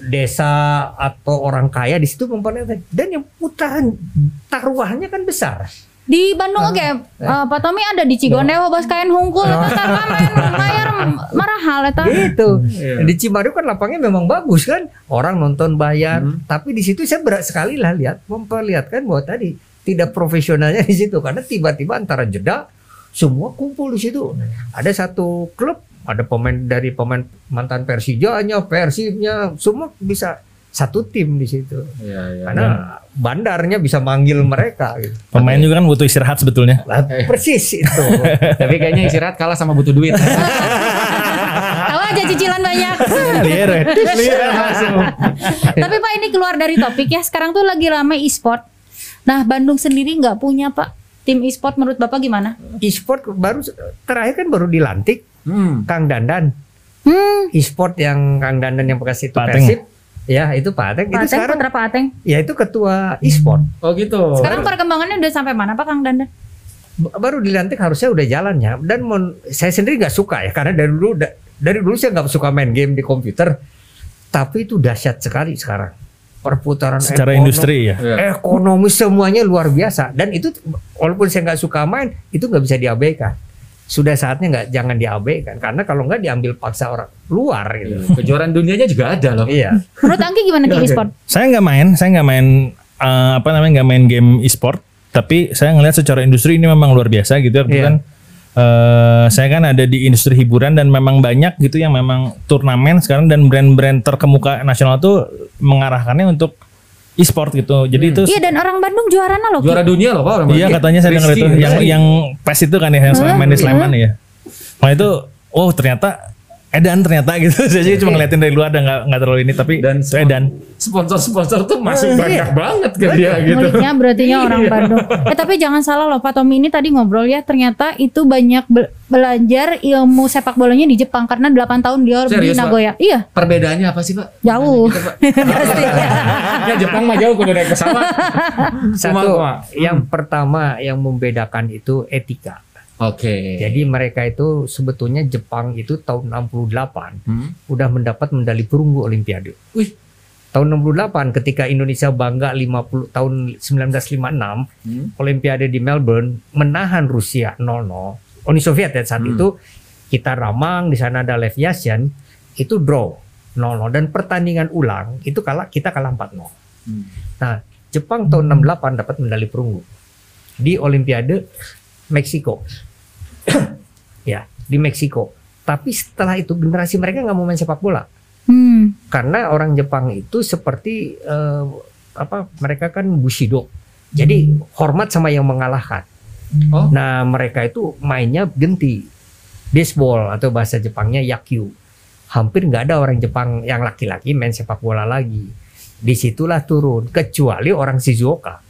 desa atau orang kaya di situ memperlihatkan dan yang putaran taruhannya kan besar. Di Bandung oke eh, Pak Tommy ada di Cigondewa bos kain hungkul eta Tarkam main mayar marahal eta. Gitu. Iya. Di Cimariuk kan lapangnya memang bagus kan. Orang nonton bayar, tapi di situ saya berat sekali lah lihat memperlihatkan bahwa tadi tidak profesionalnya di situ karena tiba-tiba antara jeda semua kumpul di situ. Ada satu klub, ada pemain dari pemain mantan Persijanya, Persibnya, semua bisa satu tim di situ. Iya, iya. Karena bandarnya bisa manggil mereka gitu. Pemain juga kan butuh istirahat sebetulnya. Lah, Persis itu. Tapi kayaknya istirahat kalah sama butuh duit. Tahu aja cicilan banyak. Ya. Tapi Pak ini keluar dari topik ya. Sekarang tuh lagi ramai e-sport. Nah Bandung sendiri nggak punya Pak tim e-sport menurut Bapak gimana? E-sport baru terakhir kan baru dilantik Hmm. Kang Dandan. Hmm. E-sport yang Kang Dandan yang bekas itu. Persib. Ya, itu Pak Ateng. Pak Itu Ateng, sekarang Putra Pak Ateng. ya itu ketua e-sport. Oh gitu. Sekarang perkembangannya udah sampai mana Pak Kang Dandan? B- Baru dilantik harusnya udah jalannya dan mon- saya sendiri nggak suka ya karena dari dulu da- dari dulu saya nggak suka main game di komputer. Tapi itu dahsyat sekali sekarang. Perputaran Secara ekonomi- industri ya. Iya. ekonomi semuanya luar biasa dan itu walaupun saya nggak suka main itu nggak bisa diabaikan sudah saatnya nggak jangan diabaikan karena kalau nggak diambil paksa orang luar gitu Iya. Kejuaraan dunianya juga ada loh. iya Menurut Angki gimana di e-sport? Saya nggak main, saya nggak main eh, apa namanya nggak main game e-sport, tapi saya ngelihat secara industri ini memang luar biasa gitu. Iya. kan eh, saya kan ada di industri hiburan dan memang banyak gitu yang memang turnamen sekarang dan brand-brand terkemuka nasional tuh mengarahkannya untuk e-sport gitu. Jadi itu Iya dan orang Bandung juaranya loh. Juara dunia loh Pak. orang Iya Bandung. katanya saya dengar itu yang yang PES itu kan ya yang Sleman di Sleman ya. Nah itu oh ternyata edan ternyata gitu. Saya sih cuma ngeliatin dari luar dan nggak nggak terlalu ini tapi Dan itu edan. sponsor-sponsor tuh masuk banyak banget ke dia gitu. Muliknya berarti orang Bandung. Eh tapi jangan salah loh Pak Tommy ini tadi ngobrol ya ternyata itu banyak be- belajar ilmu sepak bolanya di Jepang karena 8 tahun dia di Serius, Pak? Nagoya. Iya, Perbedaannya apa sih Pak? jauh. Gitu, Pak. ya Jepang mah jauh kudu naik pesawat. satu kumaha? yang pertama yang membedakan itu etika Oke. jadi mereka itu sebetulnya Jepang itu tahun 68 Hmm. udah mendapat medali perunggu Olimpiade Wih. tahun 68 ketika Indonesia bangga 50 tahun 1956 Hmm. Olimpiade di Melbourne menahan Rusia 0-0 Uni Soviet ya saat Hmm. itu kita ramang di sana ada Lev Yashin itu draw 0-0 dan pertandingan ulang itu kalah kita kalah 4-0. Hmm. Nah, Jepang tahun 68 dapat medali perunggu di Olimpiade Meksiko. ya, di Meksiko. Tapi setelah itu generasi mereka nggak mau main sepak bola Hmm. karena orang Jepang itu seperti eh, apa mereka kan bushido. Jadi hormat sama yang mengalahkan. Oh. Nah, mereka itu mainnya genti. Baseball atau bahasa Jepangnya yakyu. Hampir nggak ada orang Jepang yang laki-laki main sepak bola lagi. Di situlah turun, kecuali orang Shizuoka.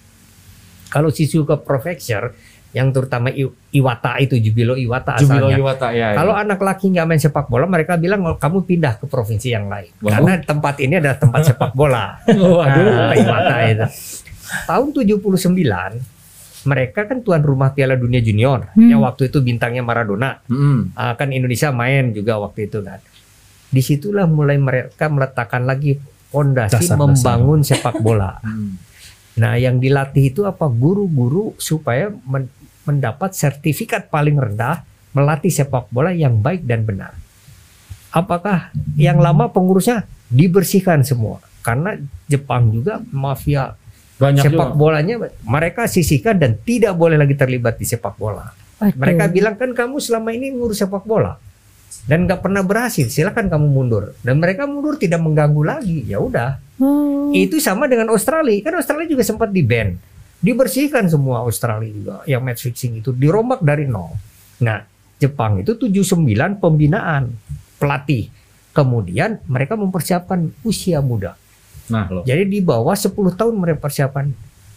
Kalau Shizuoka Prefecture, yang terutama I- Iwata itu Jubilo Iwata Jubilo asalnya. Iwata ya. ya. Kalau anak laki nggak main sepak bola, mereka bilang "Oh, kamu pindah ke provinsi yang lain. Wow. Karena tempat ini adalah tempat sepak bola. Oh, aduh. Nah, Iwata itu. Tahun 79 mereka kan tuan rumah Piala Dunia Junior Hmm. yang waktu itu bintangnya Maradona. Hmm. Ah, kan Indonesia main juga waktu itu kan. Di situlah mulai mereka meletakkan lagi fondasi membangun sepak bola. Hmm. Nah, yang dilatih itu apa? Guru-guru supaya men- mendapat sertifikat paling rendah melatih sepak bola yang baik dan benar. Apakah yang lama pengurusnya dibersihkan semua? Karena Jepang juga mafia Banyak sepak juga. bolanya mereka sisihkan dan tidak boleh lagi terlibat di sepak bola. Waduh. Mereka bilang kan kamu selama ini ngurus sepak bola dan nggak pernah berhasil. Silakan kamu mundur. Dan mereka mundur tidak mengganggu lagi. Ya udah. Oh. Itu sama dengan Australia. Kan Australia juga sempat di ban. Dibersihkan semua Australia juga yang match fixing itu dirombak dari nol. Nah, Jepang itu 79 pembinaan pelatih. Kemudian mereka mempersiapkan usia muda. Nah, loh. Jadi di bawah 10 tahun mereka persiapan.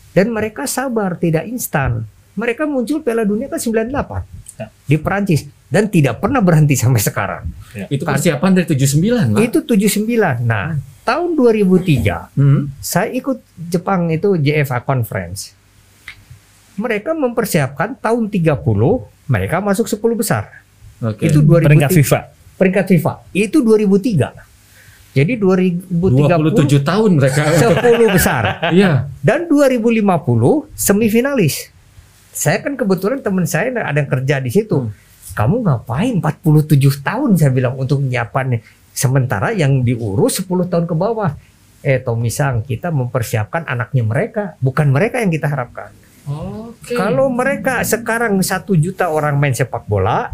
Dan mereka sabar, tidak instan. Mereka muncul Piala Dunia kan 98 Ya. di Perancis dan tidak pernah berhenti sampai sekarang. Itu persiapan dari 79, Pak. Itu 79. Nah, tahun 2003 Hmm. saya ikut Jepang itu JFA Conference. Mereka mempersiapkan tahun 30 mereka masuk 10 besar. Oke. Itu 2003 Peringkat FIFA. peringkat FIFA. Itu 2003. Jadi 2030 27 tahun mereka. 10 besar. Iya. Dan 2050 semifinalis. Saya kan kebetulan teman saya ada yang kerja di situ. Kamu ngapain 47 tahun saya bilang untuk menyiapkan sementara yang diurus 10 tahun ke bawah. Eh Tommy Sang, kita mempersiapkan anaknya mereka, bukan mereka yang kita harapkan. Oke. Kalau mereka sekarang satu juta orang main sepak bola,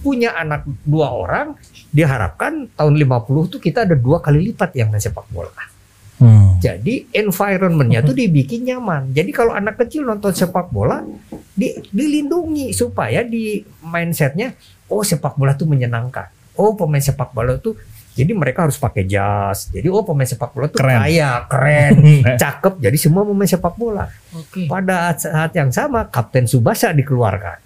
punya anak dua orang, diharapkan tahun 50 tuh kita ada dua kali lipat yang main sepak bola. Hmm. Jadi environmentnya tuh dibikin nyaman. Jadi kalau anak kecil nonton sepak bola, di, dilindungi supaya di mindsetnya, oh sepak bola tuh menyenangkan. Oh pemain sepak bola tuh, jadi mereka harus pakai jas. Jadi oh pemain sepak bola tuh Keren. kaya, keren, cakep. Jadi semua pemain sepak bola. Oke. Pada saat yang sama, Kapten Subasa dikeluarkan.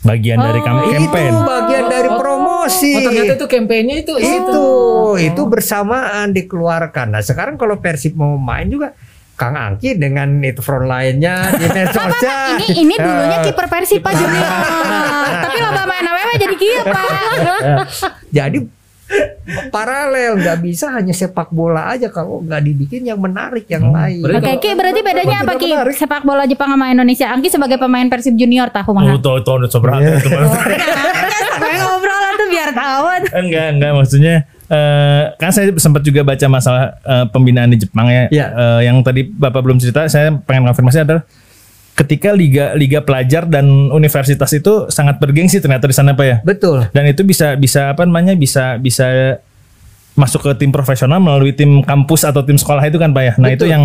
Bagian dari Oh, kam- itu campaign. Itu bagian dari Oh, promosi. Oh, ternyata itu kampanye itu itu Oh. itu bersamaan dikeluarkan. Nah sekarang kalau Persib mau main juga Kang Angki dengan itu front line-nya di medsosnya. Ini ini dulunya Eh, kiper Persib Pak Junior. Tapi lomba main AWW jadi kiper. jadi paralel nggak bisa hanya sepak bola aja kalau nggak dibikin yang menarik yang lain. Berarti Oke, kalau- Ki, berarti bedanya apa Ki? menarik. Sepak bola Jepang sama Indonesia. Angki sebagai pemain Persib Junior tahu Oh, mah. tuh, tuh, udah seberapa itu, Bang. Sampai ngobrol tuh biar tahu. enggak, enggak maksudnya eh kan saya sempat juga baca masalah eh, pembinaan di Jepang ya. Iya. Eh, yang tadi Bapak belum cerita, saya pengen konfirmasi adalah ketika liga liga pelajar dan universitas itu sangat bergengsi ternyata di sana Pak ya. Betul. Dan itu bisa bisa apa namanya? bisa bisa masuk ke tim profesional melalui tim kampus atau tim sekolah itu kan Pak ya. Nah, itu Betul. yang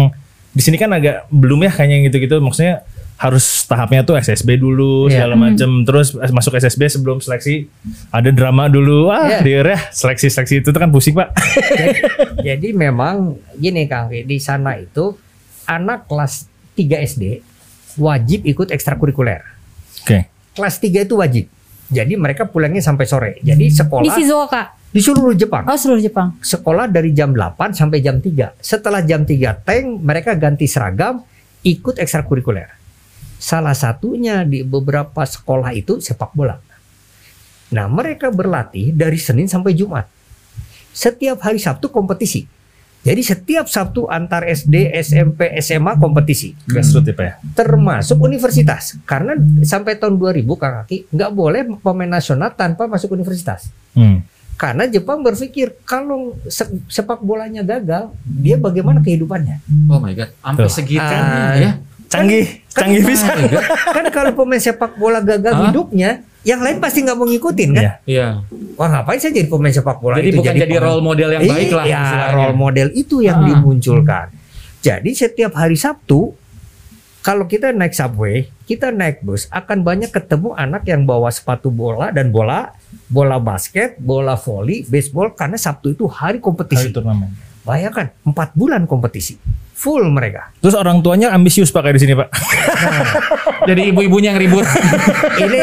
di sini kan agak belum ya kayaknya gitu-gitu. Maksudnya harus tahapnya tuh SSB dulu Iya. segala macam terus masuk SSB sebelum seleksi ada drama dulu ah Iya. dia ya seleksi seleksi itu tuh kan pusing pak jadi, jadi memang gini Kang di sana itu anak kelas 3 SD wajib ikut ekstrakurikuler. oke Kelas 3 itu wajib. Jadi mereka pulangnya sampai sore. Jadi Di sekolah Shizuoka. di seluruh Jepang. Oh, seluruh Jepang. sekolah dari jam 8 sampai jam 3. Setelah jam 3 tank, mereka ganti seragam, ikut ekstrakurikuler. Salah satunya di beberapa sekolah itu sepak bola. Nah, mereka berlatih dari Senin sampai Jumat. Setiap hari Sabtu kompetisi. Jadi setiap Sabtu antar SD, SMP, SMA kompetisi. grassroots ya Termasuk universitas. Karena sampai tahun 2000 Kang Aki, nggak boleh pemain nasional tanpa masuk universitas. hmm. Karena Jepang berpikir kalau se- sepak bolanya gagal, dia bagaimana kehidupannya? Oh my god, sampai Tuh. segitunya Ah. ya. Canggih canggih bisa kan kalau pemain sepak bola gagal Hah? hidupnya, yang lain pasti nggak mau ngikutin kan? Iya. Iya. Wah ngapain saya jadi pemain sepak bola Jadi itu bukan jadi pemain- role model yang baik lah Iya, role model itu yang Ah. dimunculkan. Jadi setiap hari Sabtu kalau kita naik subway, kita naik bus akan banyak ketemu anak yang bawa sepatu bola dan bola, bola basket, bola voli, baseball karena Sabtu itu hari kompetisi. Hari turnamen. Bayangkan empat bulan kompetisi full mereka. terus orang tuanya ambisius pak kayak di sini pak Jadi ibu-ibunya yang ribut. Ini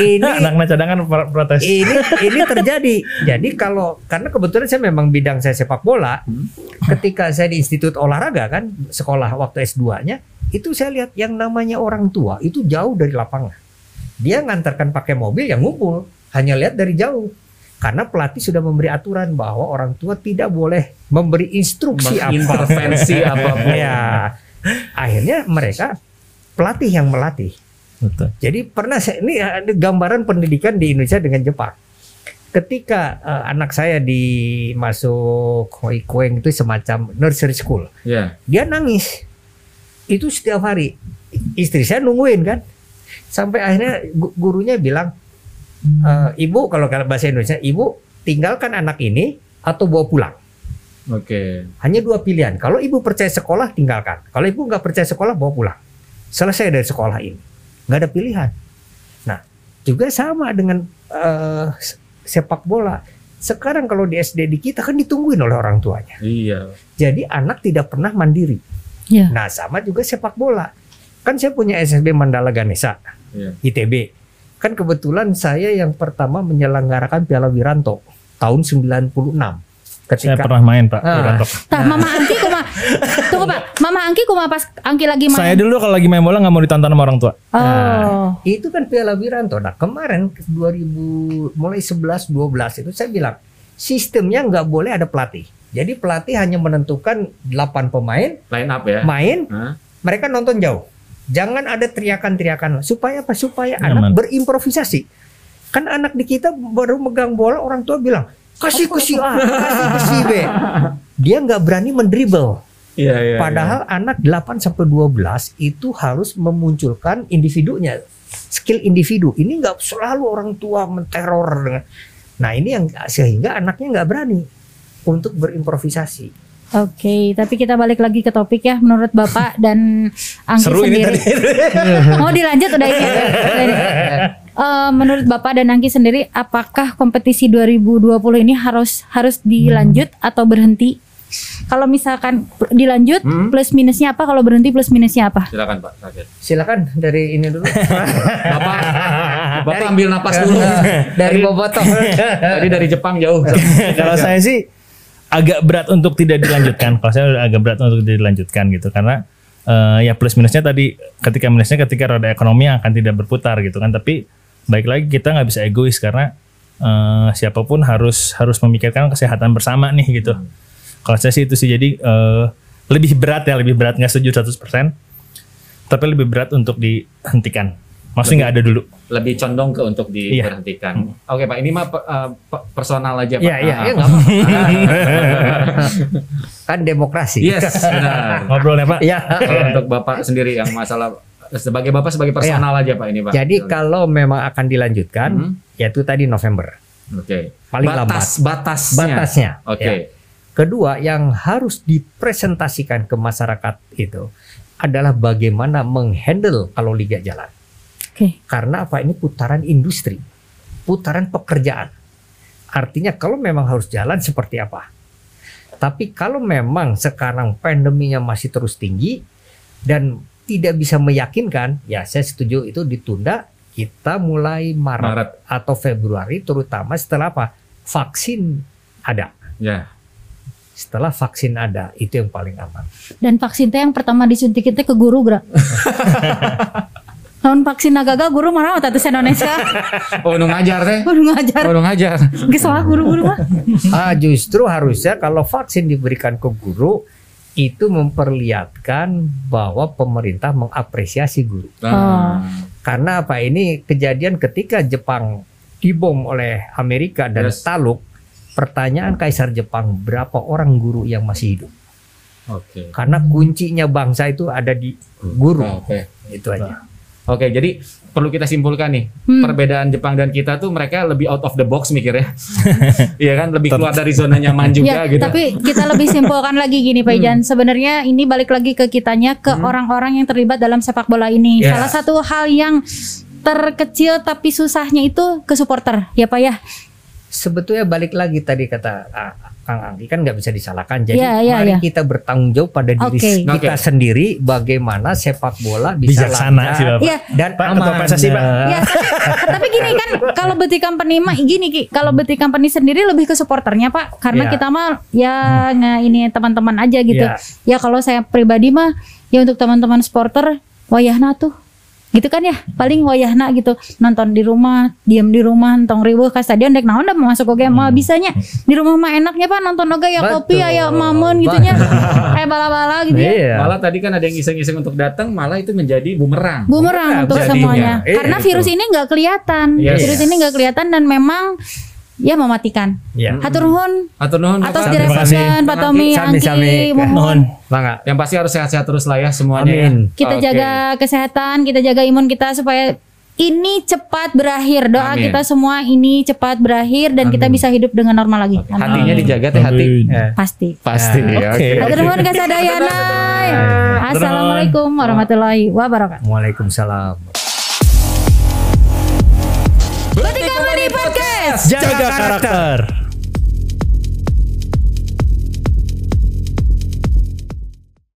ini anak-anak cadangan pro- protes ini ini terjadi. Jadi kalau karena kebetulan saya memang bidang saya sepak bola, ketika saya di institut olahraga kan sekolah waktu S2-nya, itu saya lihat yang namanya orang tua itu jauh dari lapangan. Dia ngantarkan pakai mobil yang ngumpul, hanya lihat dari jauh. Karena pelatih sudah memberi aturan bahwa orang tua tidak boleh memberi instruksi. Intervensi apa pun. Ya. Akhirnya mereka pelatih yang melatih. Betul. Jadi pernah saya ini ada gambaran pendidikan di Indonesia dengan Jepang. Ketika eh, anak saya dimasuk hoi kueng itu semacam nursery school, Iya. dia nangis. Itu setiap hari. Istri saya nungguin kan. Sampai akhirnya gu- gurunya bilang, "Eh, "Ibu kalau kalau bahasa Indonesia, ibu tinggalkan anak ini atau bawa pulang." Oke. Hanya dua pilihan. Kalau ibu percaya sekolah, tinggalkan. Kalau ibu nggak percaya sekolah, bawa pulang. selesai dari sekolah ini nggak ada pilihan nah juga sama dengan se- sepak bola sekarang kalau di SD di kita kan ditungguin oleh orang tuanya Iya. jadi anak tidak pernah mandiri Ya. nah sama juga sepak bola kan saya punya SSB Mandala Ganesa Iya. ITB kan kebetulan saya yang pertama menyelenggarakan Piala Wiranto tahun 96 Saya ketika pernah main Pak. Ah. Wiranto. Tah, Mama Angki kuma Tunggu Pak, Mama Angki kuma pas Angki lagi main. Saya dulu kalau lagi main bola nggak mau ditonton sama orang tua. Oh. itu kan Piala Wiranto. Nah kemarin 2000 mulai 11 12 itu saya bilang sistemnya nggak boleh ada pelatih. Jadi pelatih hanya menentukan 8 pemain Line up ya. main, Hah? mereka nonton jauh. Jangan ada teriakan-teriakan supaya apa? Supaya Nyaman. anak berimprovisasi. Kan anak di kita baru megang bola orang tua bilang kasih ke si A, kasih ke si B. Dia nggak berani mendribble. Iya, iya. Padahal anak 8 sampai 12 itu harus memunculkan individunya, skill individu. Ini nggak selalu orang tua menteror dengan. Nah ini yang sehingga anaknya nggak berani untuk berimprovisasi. Oke, tapi kita balik lagi ke topik ya. Menurut Bapak dan Angki Seru ini sendiri. Mau dilanjut udah ini. Eh, menurut Bapak dan Angki sendiri, apakah kompetisi 2020 ini harus harus dilanjut atau berhenti? Kalau misalkan dilanjut, Hmm. plus minusnya apa? Kalau berhenti, plus minusnya apa? Silakan Pak Sakit. Silakan dari ini dulu. Bapak, Bapak ambil napas dulu. dari Bobotoh. Tadi dari Jepang jauh. kalau saya sih agak berat untuk tidak dilanjutkan. Kalau saya agak berat untuk tidak dilanjutkan gitu karena eh, ya plus minusnya tadi ketika minusnya ketika roda ekonomi akan tidak berputar gitu kan. Tapi baik lagi kita nggak bisa egois karena eh, siapa pun harus harus memikirkan kesehatan bersama nih gitu. Kalau saya sih itu sih jadi eh, lebih berat ya lebih berat nggak setuju 100% tapi lebih berat untuk dihentikan. Maksudnya nggak ada dulu. Lebih condong ke untuk Iya. diberhentikan. Oke Pak, ini mah pe- personal aja Pak. Iya iya iya nggak apa-apa. kan demokrasi. Yes, benar. Ngobrolnya Pak. Iya. Kalau untuk Bapak sendiri yang masalah sebagai Bapak sebagai personal aja Pak ini Pak. Jadi kalau memang akan dilanjutkan, Hmm. yaitu tadi November. Oke. Paling Batas batasnya. Batasnya. Oke. Ya. Kedua, yang harus dipresentasikan ke masyarakat itu adalah bagaimana menghandle kalau liga jalan. Oke. Karena apa? Ini putaran industri, putaran pekerjaan. Artinya kalau memang harus jalan seperti apa? Tapi kalau memang sekarang pandeminya masih terus tinggi dan tidak bisa meyakinkan, ya saya setuju itu ditunda. Kita mulai Maret, Maret. atau Februari, terutama setelah apa? Vaksin ada. Ya. Setelah vaksin ada, itu yang paling aman. Dan vaksin teh yang pertama disuntik itu ke guru, Gra. Tahun vaksin nagaga guru marah tatu Indonesia. Oh, nu ngajar teh. Guru ngajar. Oh, nu ngajar. Geus salah guru-guru mah. Ah, justru harusnya kalau vaksin diberikan ke guru itu memperlihatkan bahwa pemerintah mengapresiasi guru. Nah, Karena apa ini kejadian ketika Jepang dibom oleh Amerika dan Yes. Taluk. Pertanyaan Kaisar Jepang berapa orang guru yang masih hidup? Oke. Karena kuncinya bangsa itu ada di guru. Oke. Itu aja. Oke, jadi perlu kita simpulkan nih, Hmm. perbedaan Jepang dan kita tuh mereka lebih out of the box mikirnya. Iya kan, lebih keluar dari zona nyaman juga ya, gitu. tapi kita lebih simpulkan lagi gini Pak Ijan. Sebenarnya ini balik lagi ke kitanya ke orang-orang yang terlibat dalam sepak bola ini. Ya. Salah satu hal yang terkecil tapi susahnya itu ke supporter, ya Pak ya. Sebetulnya balik lagi tadi kata ah, Kang Anggi kan nggak bisa disalahkan. Jadi Ya, ya, mari ya. kita bertanggung jawab pada diri Oke. kita Oke. sendiri bagaimana sepak bola bisa Bijaksana lancar sih, Bapak. Iya. dan Pak, aman. Ketua PSSI, Pak. Ya, tapi gini kan kalau beti company mah gini Ki, kalau beti company sendiri lebih ke supporternya Pak, karena Ya. kita mah ya nge ini teman-teman aja gitu. Ya. Ya kalau saya pribadi mah ya untuk teman-teman supporter wayahna tuh gitu kan ya? Paling wayahna gitu. Nonton di rumah diam di rumah nonton riweuh ka stadion dek. Naon dah mau masuk oge? Mah bisanya di rumah mah enaknya Pak nonton oge ya kopi aya mamun gitu nya. Kayak bala-bala gitu ya. Iya. Malah tadi kan ada yang iseng-iseng untuk datang, malah itu menjadi bumerang. bumerang untuk semuanya. Eh, Karena virus ini nggak kelihatan, Yes. virus ini nggak kelihatan dan memang ya mematikan. Ya. Hatur nuhun Atau nuhun atas Pak Tommy. Angki, Nuhun. mohon Mangga. Yang pasti harus sehat-sehat terus lah ya semuanya. ya. Amin. kita Oke. jaga kesehatan, kita jaga imun kita supaya ini cepat berakhir. Doa Amin. kita semua ini cepat berakhir dan kita bisa hidup dengan normal lagi. Amin. Hatinya dijaga teh hati. Amin. Ya. Pasti. Pasti. Ya, Oke. oke. Hatur nuhun kasadayana. Assalamualaikum warahmatullahi wabarakatuh. Waalaikumsalam. Jaga karakter.